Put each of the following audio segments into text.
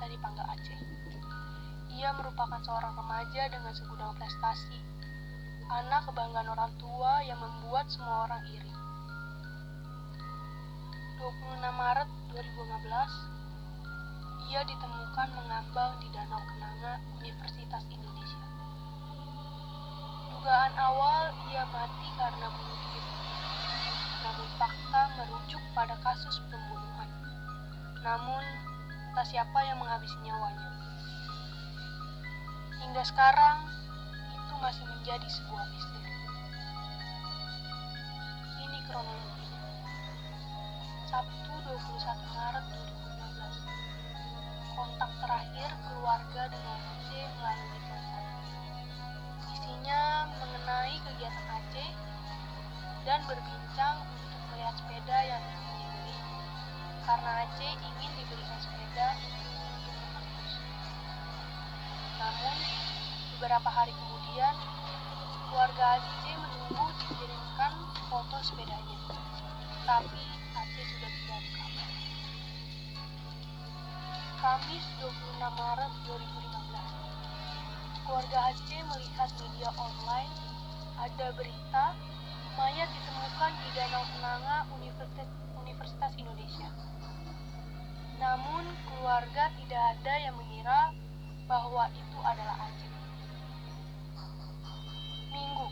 biasa dipanggil Aceh. Ia merupakan seorang remaja dengan segudang prestasi, anak kebanggaan orang tua yang membuat semua orang iri. 26 Maret 2015, ia ditemukan mengambang di Danau Kenanga, Universitas Indonesia. Dugaan awal ia mati karena bunuh diri. Namun fakta merujuk pada kasus pembunuhan. Namun, tak siapa yang menghabisi nyawanya. Hingga sekarang, itu masih menjadi sebuah misteri. Ini kronologinya. Sabtu 21 Maret 2015. Kontak terakhir keluarga dengan Aceh melalui telepon. Isinya mengenai kegiatan Aceh dan berbincang untuk melihat sepeda yang dibeli. Karena Aceh ingin dibelikan menembus. Namun, beberapa hari kemudian, keluarga Aceh menunggu dikirimkan foto sepedanya. Tapi Aceh sudah tidak ada kabar. Kamis 26 Maret 2015. Keluarga Aceh melihat media online ada berita mayat ditemukan di Danau Kenanga Universitas, Universitas Indonesia. Namun keluarga tidak ada yang mengira bahwa itu adalah Aceh. Minggu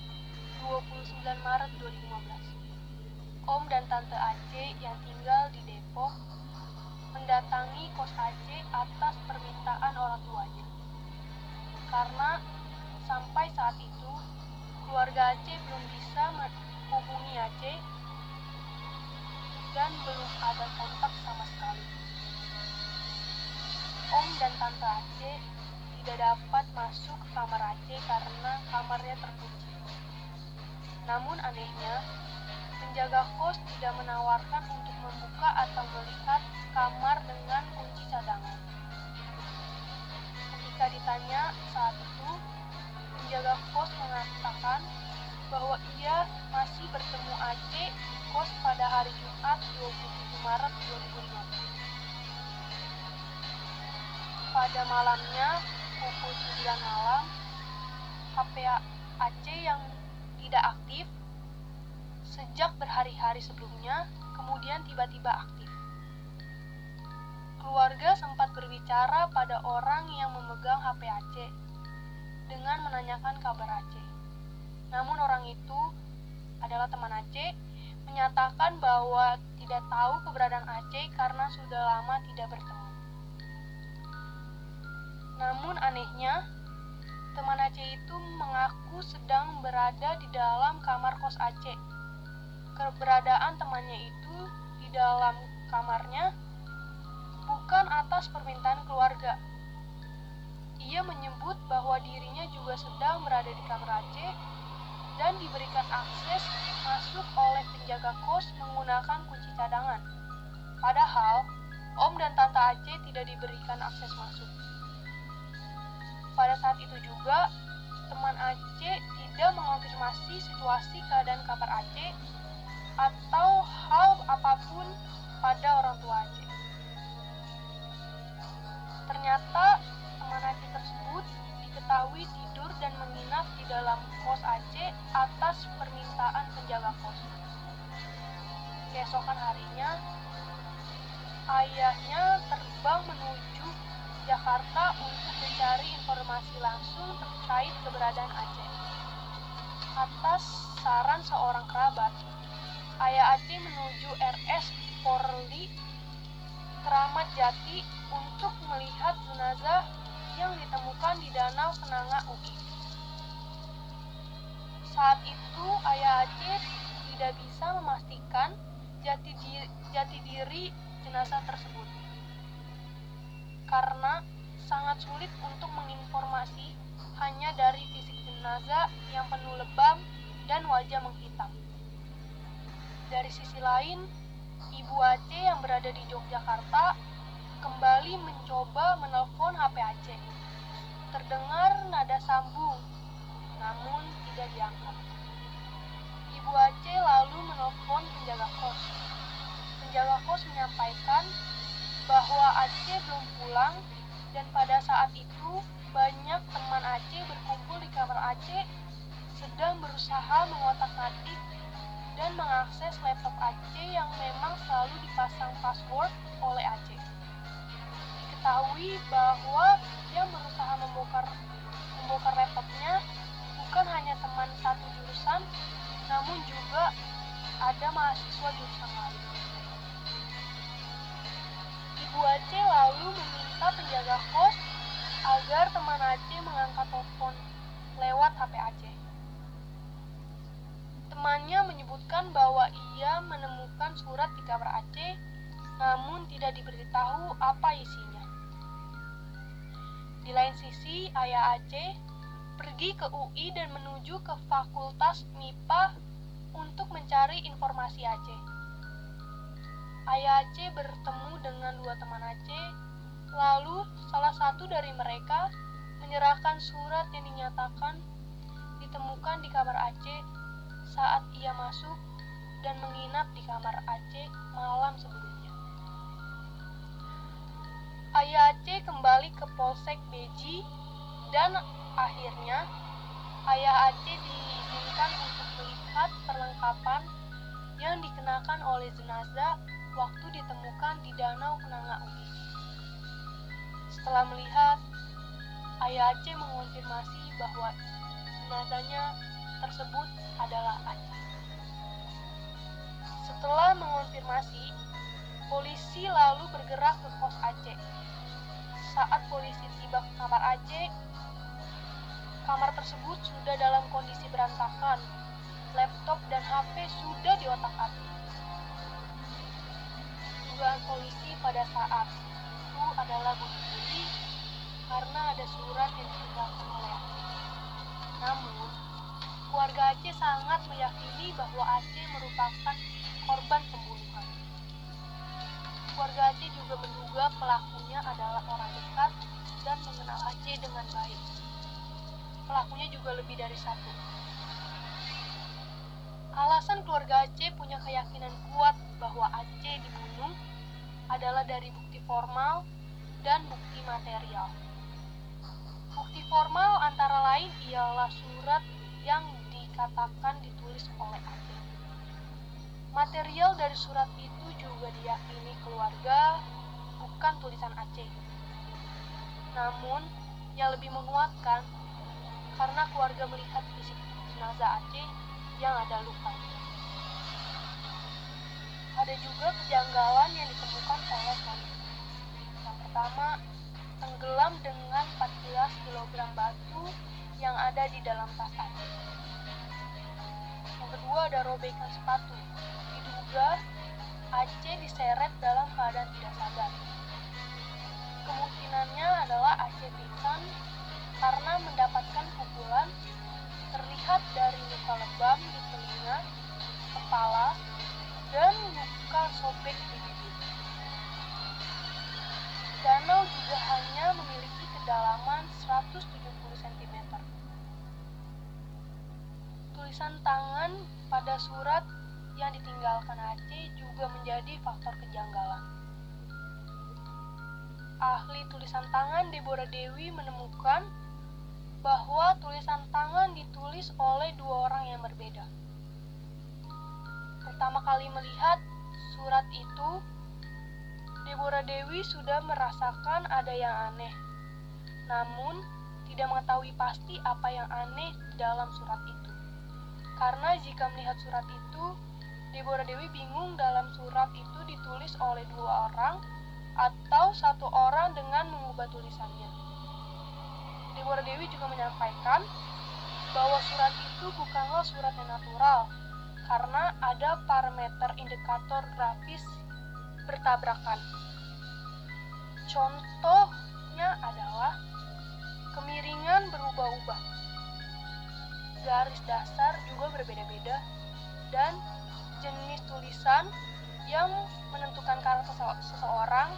29 Maret 2015. Om dan Tante Aceh yang tinggal Pada malamnya, pukul 9 malam, HP Aceh yang tidak aktif sejak berhari-hari sebelumnya, kemudian tiba-tiba aktif. Keluarga sempat berbicara pada orang yang memegang HP Aceh dengan menanyakan kabar Aceh. Namun orang itu adalah teman Aceh menyatakan bahwa tidak tahu keberadaan Aceh karena sudah lama tidak bertemu. Namun anehnya, teman Aceh itu mengaku sedang berada di dalam kamar kos Aceh. Keberadaan temannya itu di dalam kamarnya bukan atas permintaan keluarga. Ia menyebut bahwa dirinya juga sedang berada di kamar Aceh dan diberikan akses masuk oleh penjaga kos menggunakan kunci cadangan. Padahal, Om dan Tante Aceh tidak diberikan akses masuk. Pada saat itu juga, teman Aceh tidak mengonfirmasi situasi keadaan kamar Aceh atau hal apa pun pada orang tua Aceh. Ternyata teman Aceh tersebut diketahui tidur dan menginap di dalam kos Aceh atas permintaan penjaga kos. Keesokan harinya, ayahnya terbang menuju Jakarta untuk mencari informasi langsung terkait keberadaan Aceh. Atas saran seorang kerabat, ayah Aceh menuju RS Polri Keramat Jati untuk melihat jenazah yang ditemukan di Danau Kenanga UI. Saat itu ayah Aceh tidak bisa memastikan jati diri jenazah tersebut karena sangat sulit untuk menginformasi hanya dari fisik jenazah yang penuh lebam dan wajah menghitam. Dari sisi lain, Ibu Aceh yang berada di Yogyakarta kembali mencoba menelpon HP Aceh. Terdengar nada sambung, namun tidak diangkat. Ibu Aceh lalu menelpon penjaga kos. Penjaga kos menyampaikan bahwa Aceh belum pulang Dan pada saat itu, banyak teman Aceh berkumpul di kamar Aceh sedang berusaha mengotak-atik dan mengakses laptop Aceh yang memang selalu dipasang password oleh Aceh. Diketahui bahwa yang berusaha membongkar membongkar laptopnya bukan hanya teman satu jurusan, namun juga ada mahasiswa jurusan lain. Ibu Aceh lalu meminta penjaga kos agar teman Aceh mengangkat telepon lewat HP Aceh. Temannya menyebutkan bahwa ia menemukan surat di kamar Aceh, namun tidak diberitahu apa isinya. Di lain sisi, ayah Aceh pergi ke UI dan menuju ke Fakultas MIPA untuk mencari informasi Aceh. Ayah Aceh bertemu dengan dua teman Aceh, lalu salah satu dari mereka menyerahkan surat yang dinyatakan ditemukan di kamar Aceh saat ia masuk dan menginap di kamar Aceh malam sebelumnya. Ayah Aceh kembali ke Polsek Beji dan akhirnya ayah Aceh diizinkan untuk melihat perlengkapan yang dikenakan oleh jenazah waktu ditemukan di Danau Kenanga UI. Setelah melihat, ayah Aceh mengonfirmasi bahwa jenazahnya tersebut adalah Aceh. Setelah mengonfirmasi, polisi lalu bergerak ke kos Aceh. Saat polisi tiba ke kamar Aceh, kamar tersebut sudah dalam kondisi berantakan. Laptop dan HP sudah diotak-atik. Dugaan polisi pada saat itu adalah bunuh diri karena ada surat yang ditinggalkan oleh. Namun, keluarga Aceh sangat meyakini bahwa Aceh merupakan korban pembunuhan. Keluarga Aceh juga menduga pelakunya adalah orang dekat dan mengenal Aceh dengan baik. Pelakunya juga lebih dari satu. Alasan keluarga Aceh punya keyakinan kuat bahwa Aceh dibunuh adalah dari bukti formal dan bukti material. Bukti formal antara lain ialah surat yang dikatakan ditulis oleh Aceh. Material dari surat itu juga diyakini keluarga bukan tulisan Aceh. Namun, yang lebih menguatkan karena keluarga melihat fisik jenazah Aceh yang ada luka. Ada juga kejanggalan yang ditemukan oleh polisi. Yang pertama, tenggelam dengan 14 kg batu yang ada di dalam Aceh. Yang kedua, ada robekan sepatu. Diduga Aceh diseret dalam keadaan tidak sadar. Kemungkinannya adalah Aceh pingsan karena mendapatkan pukulan terlihat dari luka lebam di telinga, kepala, dan luka sobek bibir. Danau juga hanya memiliki kedalaman 170 cm. Tulisan tangan pada surat yang ditinggalkan Aceh juga menjadi faktor kejanggalan. Ahli tulisan tangan Deborah Dewi menemukan bahwa tulisan tangan ditulis oleh dua orang yang berbeda. Pertama kali melihat surat itu, Deborah Dewi sudah merasakan ada yang aneh. Namun, tidak mengetahui pasti apa yang aneh dalam surat itu. Karena jika melihat surat itu, Deborah Dewi bingung dalam surat itu ditulis oleh dua orang atau satu orang dengan mengubah tulisannya. Deborah Dewi juga menyampaikan bahwa surat itu bukanlah surat yang natural karena ada parameter indikator grafis bertabrakan. Contohnya adalah kemiringan berubah-ubah. Garis dasar juga berbeda-beda dan jenis tulisan yang menentukan karakter seseorang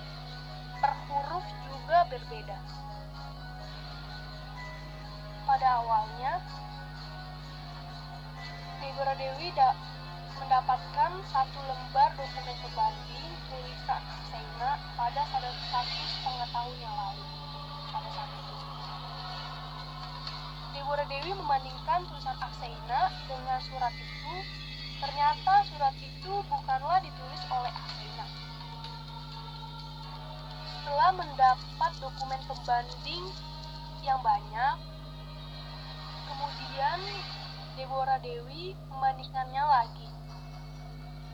per huruf juga berbeda. Pada awalnya, Negoro Dewi da mendapatkan satu lembar dokumen pembanding tulisan Sena pada satu setengah tahun yang lalu. Pada saat itu. Dewi Dewi membandingkan tulisan Aksena dengan surat itu. Ternyata surat itu bukanlah ditulis oleh Aksena. Setelah mendapat dokumen pembanding yang banyak, Deborah Dewi membandingkannya lagi.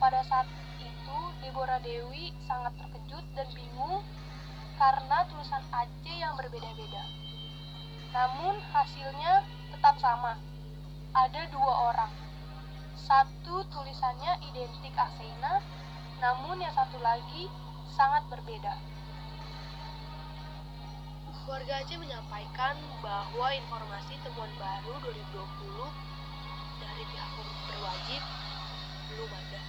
Pada saat itu, Deborah Dewi sangat terkejut dan bingung karena tulisan Aceh yang berbeda-beda. Namun hasilnya tetap sama. Ada dua orang. Satu tulisannya identik Aseina, namun yang satu lagi sangat berbeda. Warga Aceh menyampaikan bahwa informasi temuan baru 2020 dari pihak berwajib belum ada.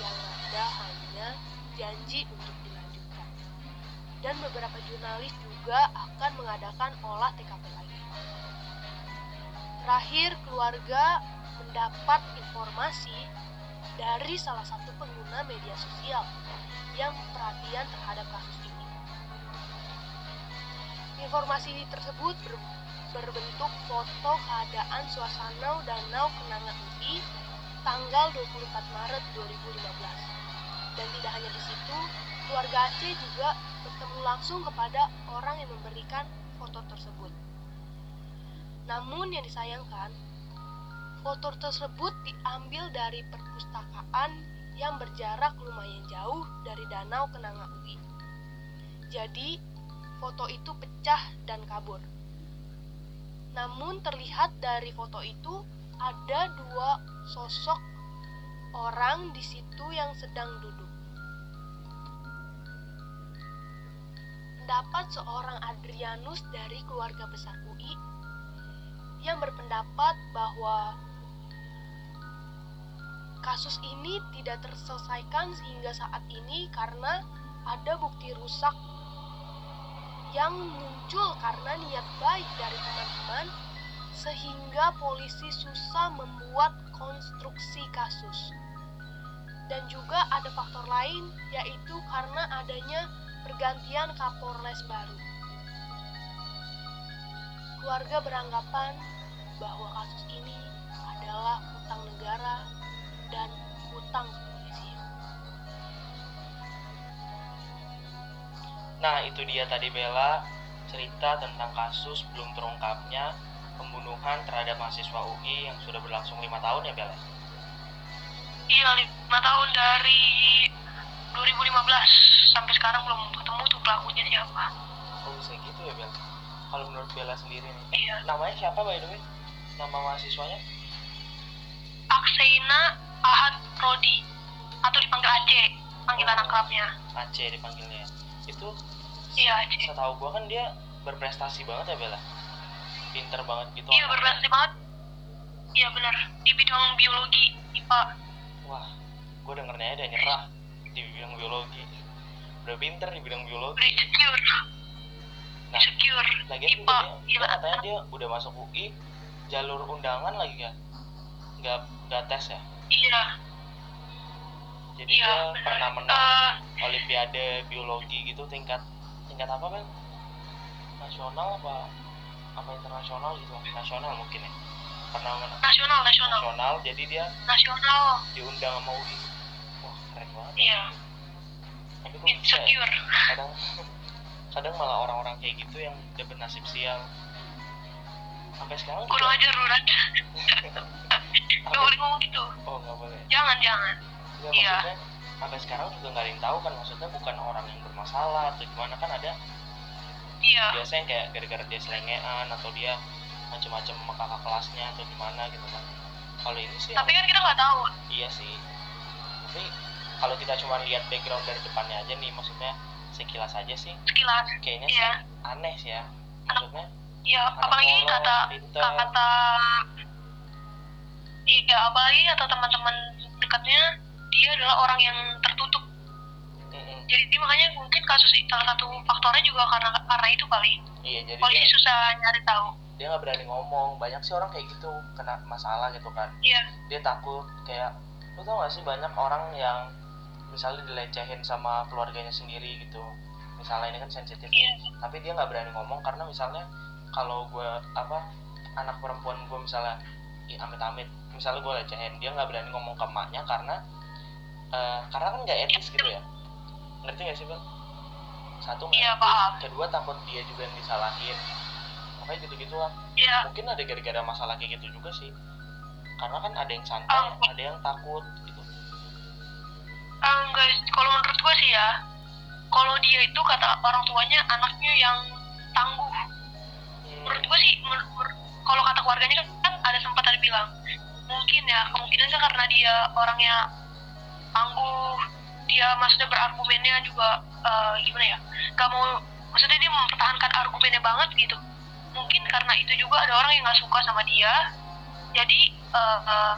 Yang ada hanya janji untuk dilanjutkan. Dan beberapa jurnalis juga akan mengadakan olah TKP lagi. Terakhir, keluarga mendapat informasi dari salah satu pengguna media sosial yang perhatian terhadap kasus ini. Informasi tersebut berbentuk foto keadaan suasana Danau Kenanga UI tanggal 24 Maret 2015. Dan tidak hanya di situ, keluarga Aceh juga bertemu langsung kepada orang yang memberikan foto tersebut. Namun yang disayangkan, foto tersebut diambil dari perpustakaan yang berjarak lumayan jauh dari Danau Kenanga UI. Jadi, foto itu pecah dan kabur. Namun terlihat dari foto itu ada dua sosok orang di situ yang sedang duduk. Pendapat seorang Adrianus dari keluarga besar UI yang berpendapat bahwa kasus ini tidak terselesaikan sehingga saat ini karena ada bukti rusak yang muncul karena niat baik dari teman-teman sehingga polisi susah membuat konstruksi kasus. Dan juga ada faktor lain yaitu karena adanya pergantian Kapolres baru. Keluarga beranggapan bahwa kasus ini adalah hutang negara dan hutang Nah, itu dia tadi Bella cerita tentang kasus belum terungkapnya pembunuhan terhadap mahasiswa UI yang sudah berlangsung lima tahun ya Bella? Iya, lima tahun dari 2015 sampai sekarang belum ketemu tuh pelakunya siapa. Oh bisa gitu ya Bella? Kalau menurut Bella sendiri nih, Iya. namanya siapa by the way? Nama mahasiswanya? Akseina Ahad Rodi atau dipanggil Aceh, panggilan Oh. akrabnya. Aceh dipanggilnya. Itu Iya, setahu gua kan dia berprestasi banget ya Bella? Pinter banget gitu. Iya, berprestasi banget. Iya benar, di bidang biologi, IPA. Wah, gua dengernya udah nyerah di bidang biologi. Udah pinter di bidang biologi. Udah secure. Nah, secure. Juga IPA. dia, dia katanya dia udah masuk UI jalur undangan lagi kan nggak nggak tes ya Iya. Jadi Iya, dia benar. pernah menang Eh, olimpiade biologi gitu tingkat tingkat apa kan nasional apa apa internasional gitu nasional mungkin ya pernah menang nasional, nasional. nasional jadi dia Nasional. diundang sama UI wah keren banget Iya. tapi kok bisa ya Insecure. kadang kadang malah orang-orang kayak gitu yang udah bernasib sial sampai sekarang Kurang ajar lu, Rat. Gak boleh ngomong gitu. oh nggak boleh Jangan, jangan. Ya, Iya. maksudnya sampai sekarang juga nggak ada yang tahu kan maksudnya bukan orang yang bermasalah atau gimana kan ada Iya. biasanya kayak gara-gara dia selengean atau dia macam-macam sama kakak kelasnya atau gimana gitu kan kalau ini sih Tapi kan kita nggak tahu. iya sih tapi kalau kita cuma lihat background dari depannya aja nih maksudnya sekilas aja sih Sekilas. kayaknya Iya. sih aneh sih ya maksudnya Iya, apalagi polos, kata pinter kata iya apalagi kata teman-teman dekatnya dia adalah orang yang tertutup. Mm-mm. jadi makanya mungkin kasus salah satu faktornya juga karena karena itu kali. Iya jadi polisi dia susah nyari tahu. Dia nggak berani ngomong. Banyak sih orang kayak gitu kena masalah gitu kan. Iya. Dia takut kayak lu tau gak sih banyak orang yang misalnya dilecehin sama keluarganya sendiri gitu. Misalnya ini kan sensitif Iya. tapi dia nggak berani ngomong karena misalnya kalau gue apa anak perempuan gue misalnya ya amit-amit. Misalnya gue lecehin dia nggak berani ngomong ke emaknya karena eh, karena kan nggak etis gitu ya ngerti gak sih bang satu nggak Iya, paham. kedua takut dia juga yang disalahin makanya gitu-gitu lah Iya. mungkin ada gara-gara masalah kayak gitu juga sih karena kan ada yang santai Ah. ada yang takut gitu enggak, kalau menurut gue sih ya, kalau dia itu kata orang tuanya anaknya yang tangguh. Menurut gue sih, kalau kata keluarganya kan, kan ada sempat ada bilang, mungkin ya kemungkinan sih karena dia orangnya tangguh, dia maksudnya berargumennya juga eh, gimana ya, gak mau, maksudnya dia mempertahankan argumennya banget gitu. Mungkin karena itu juga ada orang yang nggak suka sama dia, jadi eh, eh,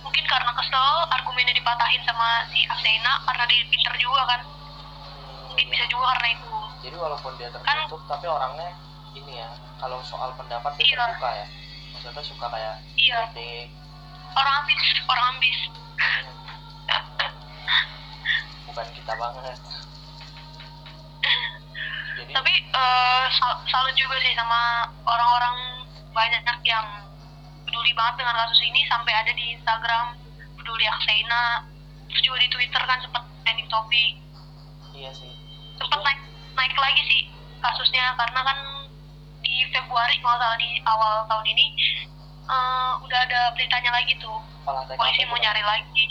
mungkin karena kesel argumennya dipatahin sama si Aksena karena dia pinter juga kan. Mungkin bisa juga karena itu. Jadi walaupun dia Kan- tertutup tapi orangnya ini ya kalau soal pendapat dia Iya. terbuka ya. Maksudnya suka kayak iya. kritik. Orang ambis orang ambis bukan kita banget. Jadi tapi eh, sal- salut juga sih sama orang-orang banyak yang peduli banget dengan kasus ini sampai ada di Instagram peduli Aksena terus juga di Twitter kan sempat trending topik iya sih. Sempat naik naik lagi sih kasusnya karena kan di Februari kalau nggak salah di awal tahun ini eh, udah ada beritanya lagi tuh. Polisi mau bukan? nyari lagi.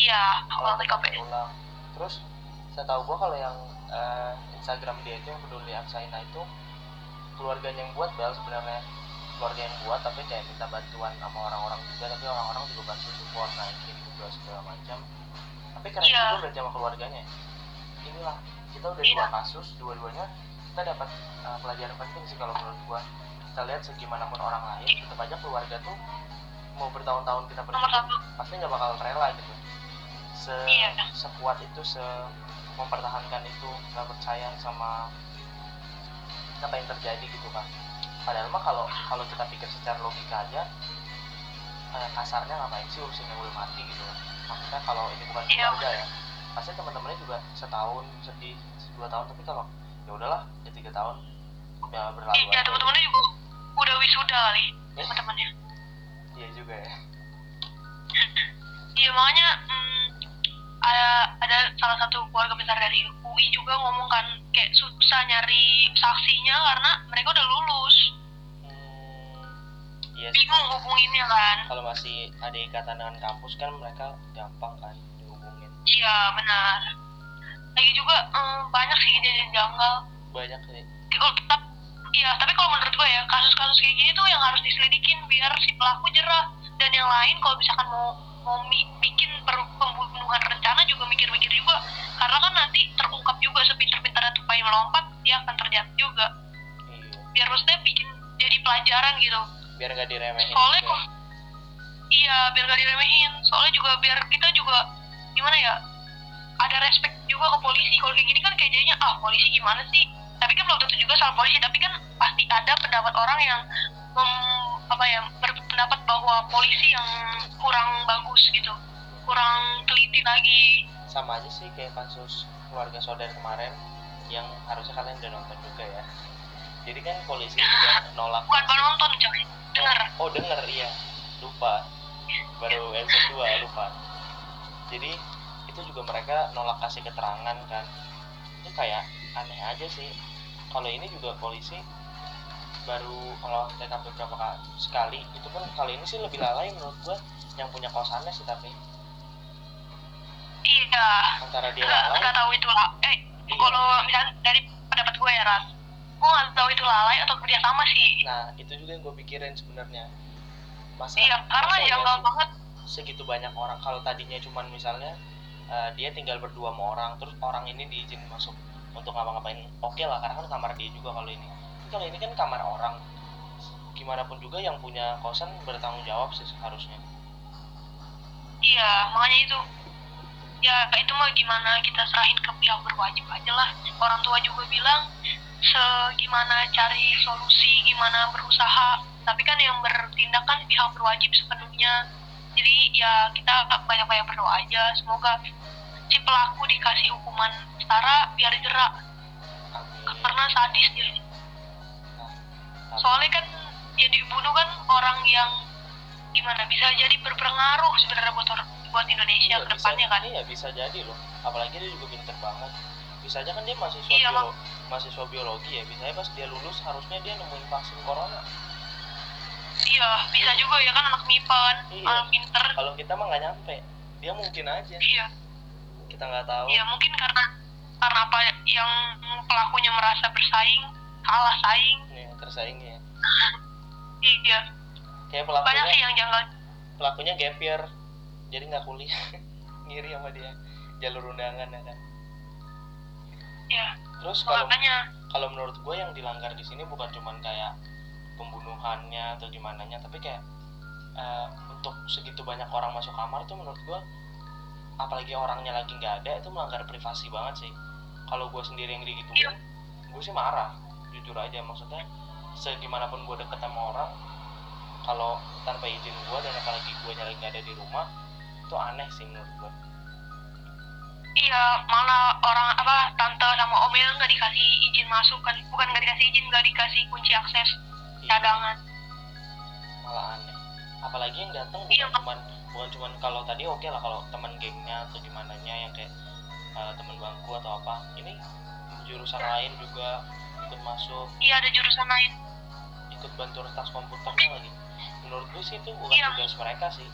Iya olah TKP ulang terus saya tahu gua kalau yang eh, Instagram dia itu yang peduli Aksaina itu keluarganya yang buat bel sebenarnya. Keluarga yang buat tapi kayak minta bantuan sama orang-orang juga tapi orang-orang juga bantu support naikin juga segala macam. Tapi keren Iya. juga berarti sama keluarganya. Inilah kita udah Iya. dua kasus dua-duanya kita dapat uh, pelajaran penting sih kalau menurut gua. Kita lihat segimanapun orang lain tetap aja keluarga tuh mau bertahun-tahun kita satu. pasti nggak bakal rela gitu se Iya. sekuat itu se mempertahankan itu nggak percaya sama apa yang terjadi gitu kan padahal mah kalau kalau kita pikir secara logika aja eh, kasarnya ngapain sih urusin yang udah mati gitu maksudnya kalau ini bukan Iya. keluarga ya pasti teman-temannya juga setahun sedih dua tahun tapi kalau ya udahlah ya tiga tahun ya berlalu iya teman-temannya juga udah wisuda kali Eh. teman-temannya iya juga ya iya makanya hmm, ada ada salah satu keluarga besar dari UI juga ngomong kan kayak susah nyari saksinya karena mereka udah lulus. Hmm, iya sih bingung hubunginnya kan. Kalau masih ada ikatan dengan kampus kan mereka gampang kan dihubungin. Iya benar. Lagi juga hmm, banyak sih kejadian janggal banyak sih. Kalau tetap iya tapi kalau menurut gue ya kasus-kasus kayak gini tuh yang harus diselidikin biar si pelaku jerah dan yang lain kalau misalkan mau mau bikin per- pembunuhan rencana juga mikir-mikir juga. Karena kan nanti terungkap juga sepintar-pintarnya tupai melompat dia akan terjatuh juga. Iya. Biar maksudnya bikin jadi pelajaran gitu. Biar nggak diremehin soalnya juga. kok iya biar gak diremehin. Soalnya juga biar kita juga gimana ya ada respect juga ke polisi. Kalau kayak gini kan kayak jadinya ah polisi gimana sih? Tapi kan belum tentu juga salah polisi. Tapi kan pasti ada pendapat orang yang mem- apa ya berpendapat bahwa polisi yang kurang bagus gitu kurang teliti lagi. Sama aja sih kayak kasus keluarga saudara kemarin yang harusnya kalian udah nonton juga ya. Jadi kan polisi udah nolak. bukan baru nonton coy dengar oh denger iya. Lupa. Baru episode 2 lupa. Jadi itu juga mereka nolak kasih keterangan kan. Itu kayak aneh aja sih. Kalau ini juga polisi baru kalau TKP berapa kali sekali itu pun kali ini sih lebih lalai menurut gua yang punya kosannya sih tapi iya. Antara dia lalai. nggak tahu itu lah eh Iya. kalau misalnya dari pendapat gue ya ras gue nggak tahu itu lalai atau kerja sama sih. Nah itu juga yang gue pikirin sebenarnya. Masa iya karena masa ya janggal sih banget segitu banyak orang kalau tadinya cuman misalnya eh, dia tinggal berdua sama orang terus orang ini diizin masuk untuk ngapa-ngapain oke lah karena kan kamar dia juga kalau ini kalau ini kan kamar orang. Gimana pun juga yang punya kosan bertanggung jawab sih seharusnya. Iya makanya itu. Ya itu mah gimana kita serahin ke pihak berwajib aja lah. Orang tua juga bilang segimana cari solusi gimana berusaha. Tapi kan yang bertindak kan pihak berwajib sepenuhnya. Jadi ya kita banyak-banyak berdoa aja. Semoga si pelaku dikasih hukuman setara biar jerak. Karena sadis dia soalnya kan yang dibunuh kan orang yang gimana bisa jadi berpengaruh sebenarnya buat buat Indonesia Iya, ke depannya kan Iya bisa jadi loh. Apalagi dia juga pinter banget. Bisa aja kan dia mahasiswa Iya, biolo- mahasiswa biologi ya. Bisa aja pas dia lulus harusnya dia nemuin vaksin corona. iya bisa juga ya kan anak MIPA kan Iya. anak pinter Kalau kita mah nggak nyampe. Dia mungkin aja. iya Kita nggak tahu. iya mungkin karena karena apa yang pelakunya merasa bersaing kalah saing Nih tersaingnya. iya Kayak banyak sih pelakunya yang janggal pelakunya gap year. Jadi nggak kuliah. Ngiri sama dia. Jalur undangan ya kan. ya Terus kalau makanya kalau menurut gue yang dilanggar di sini bukan cuman kayak pembunuhannya atau gimana nya tapi kayak eh, untuk segitu banyak orang masuk kamar tuh menurut gue apalagi orangnya lagi nggak ada itu melanggar privasi banget sih kalau gue sendiri yang digituin Iya. gue sih marah jujur aja maksudnya segimanapun gue deket sama orang kalau tanpa izin gue dan apalagi gue lagi nggak ada di rumah itu aneh sih menurut gue iya malah orang apa tante sama omnya nggak dikasih izin masuk kan? Bukan nggak dikasih izin nggak dikasih kunci akses Iya, cadangan. Malah aneh. Apalagi yang datang Iya, bukan cuman bukan cuman kalau tadi oke lah kalau teman gengnya atau gimana nya yang kayak uh, teman bangku atau apa. Ini jurusan lain juga ikut masuk. Iya ada jurusan lain. Ikut bantu retas komputernya lagi menurut gue sih itu bukan Iya. tugas mereka sih.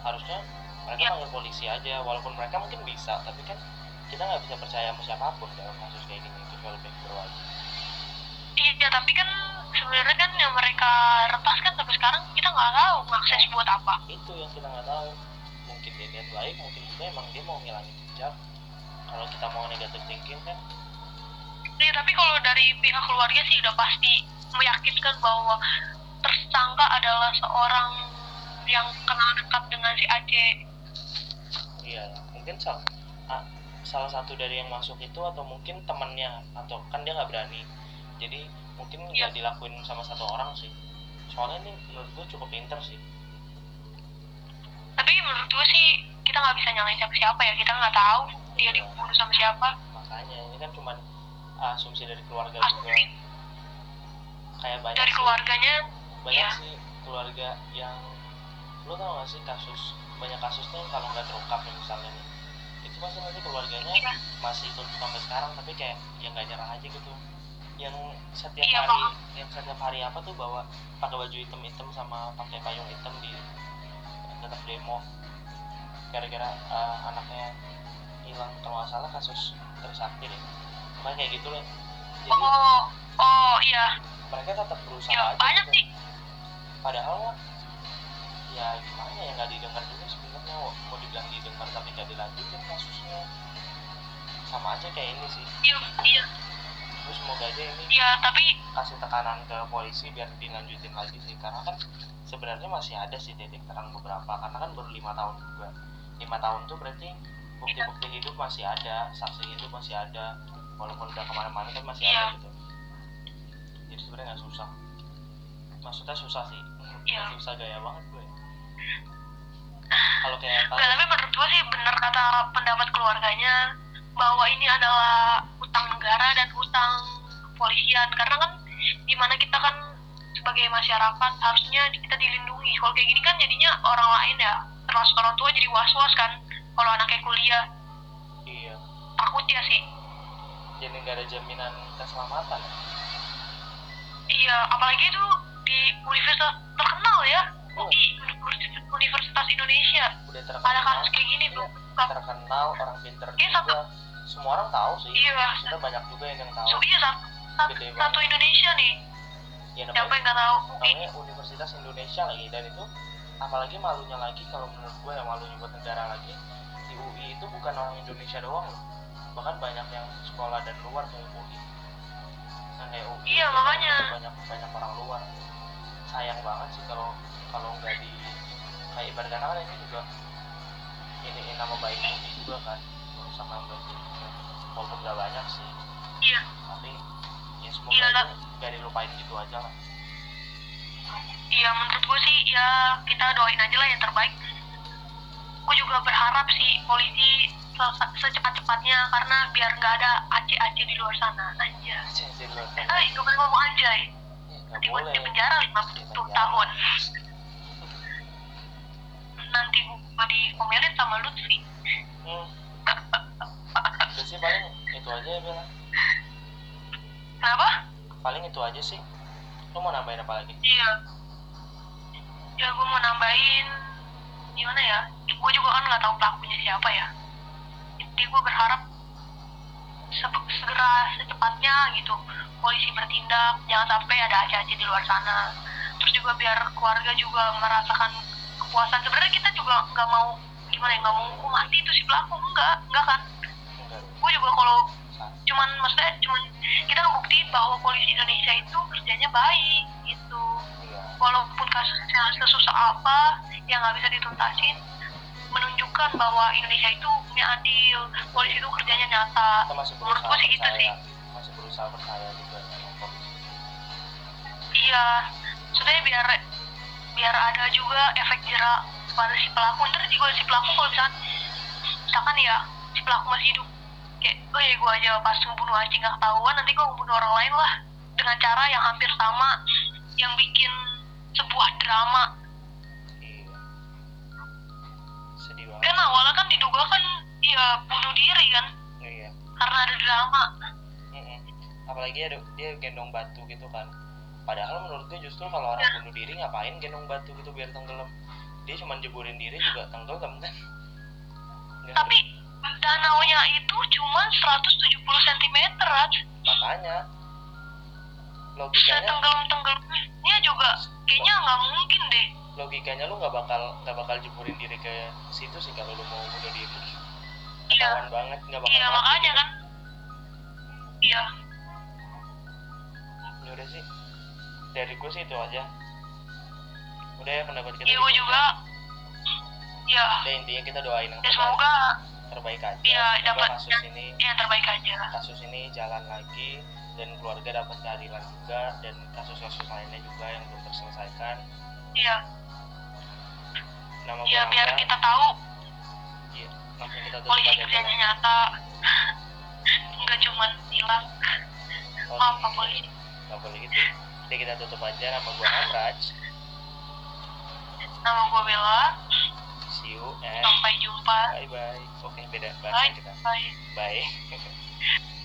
Harusnya mereka Iya. panggil polisi aja walaupun mereka mungkin bisa tapi kan kita nggak bisa percaya sama siapa pun dalam kasus kayak gini itu kalau lebih berwajib iya tapi kan sebenarnya kan yang mereka retas kan sampai sekarang kita nggak tahu ngakses buat apa. itu yang kita nggak tahu. Mungkin dia niat baik mungkin juga emang dia mau ngilangin jejak. Kalau kita mau negatif thinking kan Iya, tapi kalau dari pihak keluarga sih udah pasti meyakinkan bahwa tersangka adalah seorang yang kenal dekat dengan si Aceh. iya mungkin salah salah satu dari yang masuk itu atau mungkin temannya atau kan dia nggak berani jadi mungkin nggak Iya. dilakuin sama satu orang sih soalnya ini menurut gue cukup pinter sih Tapi menurut gue sih kita nggak bisa nyalain siapa siapa ya. Kita nggak tahu dia dibunuh sama siapa. makanya ini kan cuman asumsi dari keluarga juga. Kayak banyak dari sih. keluarganya. banyak Iya. sih keluarga yang lo tau gak sih kasus banyak kasusnya yang kalau nggak terungkap ya misalnya nih. Itu pasti nanti keluarganya Iya. masih ikut sampai sekarang tapi kayak yang nggak nyerah aja gitu. Yang setiap Iya, hari yang setiap hari apa tuh bawa pakai baju hitam hitam sama pakai payung hitam di tetap demo. Gara-gara eh, anaknya hilang kalau nggak salah kasus Trisakti deh pokoknya kayak gitu loh. Jadi Oh, oh iya. mereka tetap berusaha Ya, aja banyak gitu. sih. padahal mah, ya gimana ya nggak didengar juga sebenarnya. Mau mau dibilang didengar tapi nggak dilanjutin kasusnya. Sama aja kayak ini sih. Iya, iya. terus semoga aja ini Iya, tapi kasih tekanan ke polisi biar dilanjutin lagi sih. Karena kan sebenarnya masih ada sih titik terang beberapa. Karena kan baru lima tahun juga. Lima tahun tuh berarti bukti-bukti hidup masih ada saksi hidup masih ada walaupun udah ke mana-mana kan masih Iya. ada gitu. Jadi sebenarnya nggak susah. Maksudnya susah sih. Nggak susah gaya banget gue. Kalau kayak Enggak, tapi menurut gue sih benar kata pendapat keluarganya bahwa ini adalah utang negara dan utang kepolisian karena kan di mana kita kan sebagai masyarakat harusnya kita dilindungi. Kalau kayak gini kan jadinya orang lain ya termasuk orang tua jadi was-was kan kalau anaknya kuliah. Iya. Takut ya sih jadi nggak ada jaminan keselamatan. Ya? iya apalagi itu di universitas terkenal ya. UI Universitas- Indonesia. Udah ada terkenal kasus kayak gini Iya, belum terkenal orang pinter Iya, juga. semua orang tahu sih. Iya. Kita banyak juga yang yang tahu. So, iya satu, satu, satu Indonesia nih. Ya siapa namanya yang nggak tahu? UI namanya Universitas Indonesia lagi. Dan itu apalagi malunya lagi kalau menurut gue ya malunya buat negara lagi. Di UI itu bukan orang Indonesia doang loh bahkan banyak yang sekolah dari luar ke UI nah kayak UI Iya, itu makanya. banyak banyak orang luar. Sayang banget sih kalau kalau nggak di kayak ibarat kan ini juga ini, ini nama baik UI juga kan merusak nama baik walaupun nggak banyak sih. Iya. Tapi ya semoga Iya, nggak dilupain gitu aja lah. Iya menurut gue sih ya kita doain aja lah yang terbaik. Gue juga berharap sih polisi se- secepat-cepatnya karena biar nggak ada aceh-aceh di luar sana aja. Eh, gue boleh ngomong aja ya. dibuat boleh di penjara Di 50 penjara. tahun nanti gua dikomelin sama Lutfi hmm. udah sih paling itu aja ya Bella kenapa? paling itu aja sih lo mau nambahin apa lagi iya ya gue mau nambahin gimana ya gue juga kan nggak tahu pelakunya siapa ya. Jadi gue berharap se- segera secepatnya gitu polisi bertindak. Jangan sampai ada aja-aja di luar sana. Terus juga biar keluarga juga merasakan kepuasan. Sebenarnya kita juga nggak mau gimana ya nggak mau hukum mati itu si pelaku. Enggak enggak kan? Gue juga kalau cuman maksudnya cuman kita ngebuktiin bahwa polisi Indonesia itu kerjanya baik gitu. Iya. Walaupun kasusnya sesusah apa yang nggak bisa dituntasin menunjukkan bahwa Indonesia itu hukumnya adil polisi itu kerjanya nyata. Menurut gue sih gitu percaya. sih. Masih berusaha percaya juga iya. Sebenarnya biar biar ada juga efek jerak pada si pelaku. Ntar juga si pelaku kalau misalkan misalkan ya si pelaku masih hidup. Kayak oh ya gue aja pas membunuh anjing gak ketahuan nanti gue membunuh orang lain lah. Dengan cara yang hampir sama yang bikin sebuah drama kan awalnya kan diduga kan ya bunuh diri kan? Iya. Karena ada drama. Mm-mm. apalagi dia, dia gendong batu gitu kan. Padahal menurut gue justru kalau orang bunuh diri ngapain gendong batu gitu biar tenggelam? Dia cuma jeburin diri juga tenggelam kan? Tapi danaunya itu cuma 170 cm Raj. Makanya. Logikanya tenggelam tenggelamnya juga kayaknya nggak mungkin deh logikanya lu nggak bakal nggak bakal jeburin diri ke situ sih kalau lu mau bunuh diri. Iya. Banget nggak bakal iya makanya gitu. kan. Iya. Ya udah sih. Dari gue sih itu aja. Udah ya pendapat kita iya gue juga. Iya. Udah intinya kita doain yang ya terbaik, semoga terbaik aja. Iya, dapat kasus yang- ini yang terbaik aja. kasus ini jalan lagi dan keluarga dapat keadilan juga dan kasus-kasus lainnya juga yang belum terselesaikan. Iya nama gue biar Angga. kita tahu. Langsung kita polisi kerjanya nyata. Nggak cuma hilang. Oh, maaf pak polisi. Nggak boleh gitu. Jadi kita tutup aja. Nama gue Namraj. Nama gue Bella. See you and sampai jumpa. Bye bye oke beda bahasa bye. kita. Bye. Bye